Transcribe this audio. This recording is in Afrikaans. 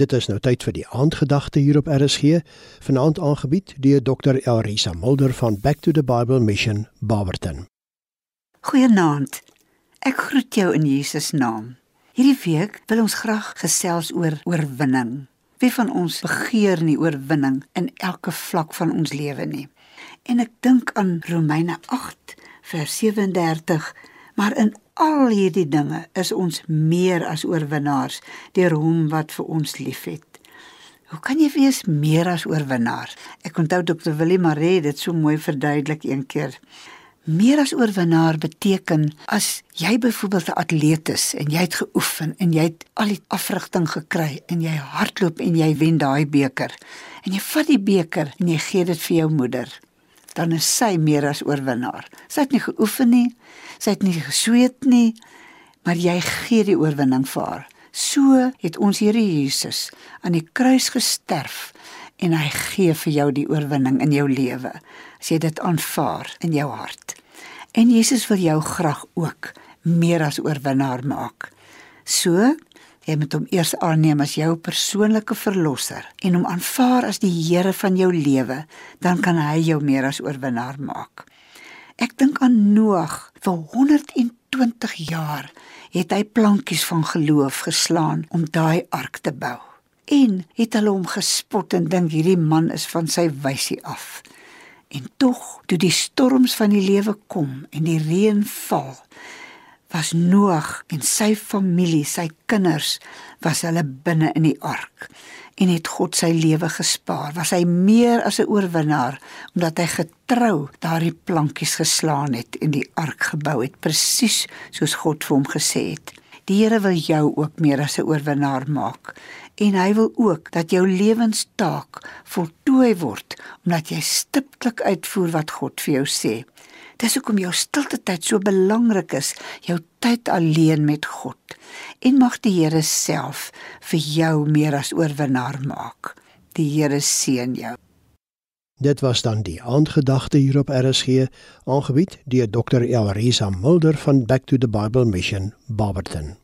Dit is nou tyd vir die aandgedagte hier op RSG, vanaand aangebied deur Dr. Elrisa Mulder van Back to the Bible Mission, Barberton. Goeienaand. Ek groet jou in Jesus naam. Hierdie week wil ons graag gesels oor oorwinning. Wie van ons begeer nie oorwinning in elke vlak van ons lewe nie? En ek dink aan Romeine 8 vers 37, maar in al hierdie dinge is ons meer as oorwinnaars deur hom wat vir ons liefhet. Hoe kan jy wees meer as oorwinnaar? Ek onthou Dr. Willem Maree dit so mooi verduidelik een keer. Meer as oorwinnaar beteken as jy byvoorbeeld 'n atleet is en jy het geoefen en jy het al die afrigting gekry en jy hardloop en jy wen daai beker en jy vat die beker en jy gee dit vir jou moeder dan is sy meer as oorwinnaar. Sy het nie geoefen nie, sy het nie gesweet nie, maar jy gee die oorwinning vir haar. So het ons Here Jesus aan die kruis gesterf en hy gee vir jou die oorwinning in jou lewe as jy dit aanvaar in jou hart. En Jesus wil jou graag ook meer as oorwinnaar maak. So Jy moet hom eers aanneem as jou persoonlike verlosser en hom aanvaar as die Here van jou lewe, dan kan hy jou meer as oorwinnaar maak. Ek dink aan Noag, vir 120 jaar het hy plankies van geloof geslaan om daai ark te bou. En het hulle hom gespot en dink hierdie man is van sy wysie af. En tog, toe die storms van die lewe kom en die reën val, was Noag en sy familie, sy kinders, was hulle binne in die ark en het God sy lewe gespaar. Was hy meer as 'n oorwinnaar omdat hy getrou daardie plankies geslaan het en die ark gebou het presies soos God vir hom gesê het. Die Here wil jou ook meer as 'n oorwinnaar maak en hy wil ook dat jou lewenstaak voltooi word omdat jy stiptelik uitvoer wat God vir jou sê. Dis hoekom jou stilte tyd so belangrik is, jou tyd alleen met God. En mag die Here self vir jou meer as oorwinnaar maak. Die Here seën jou. Dit was dan die aandgedagte hier op RSG, aangebied deur Dr. Elrisa Mulder van Back to the Bible Mission, Barberton.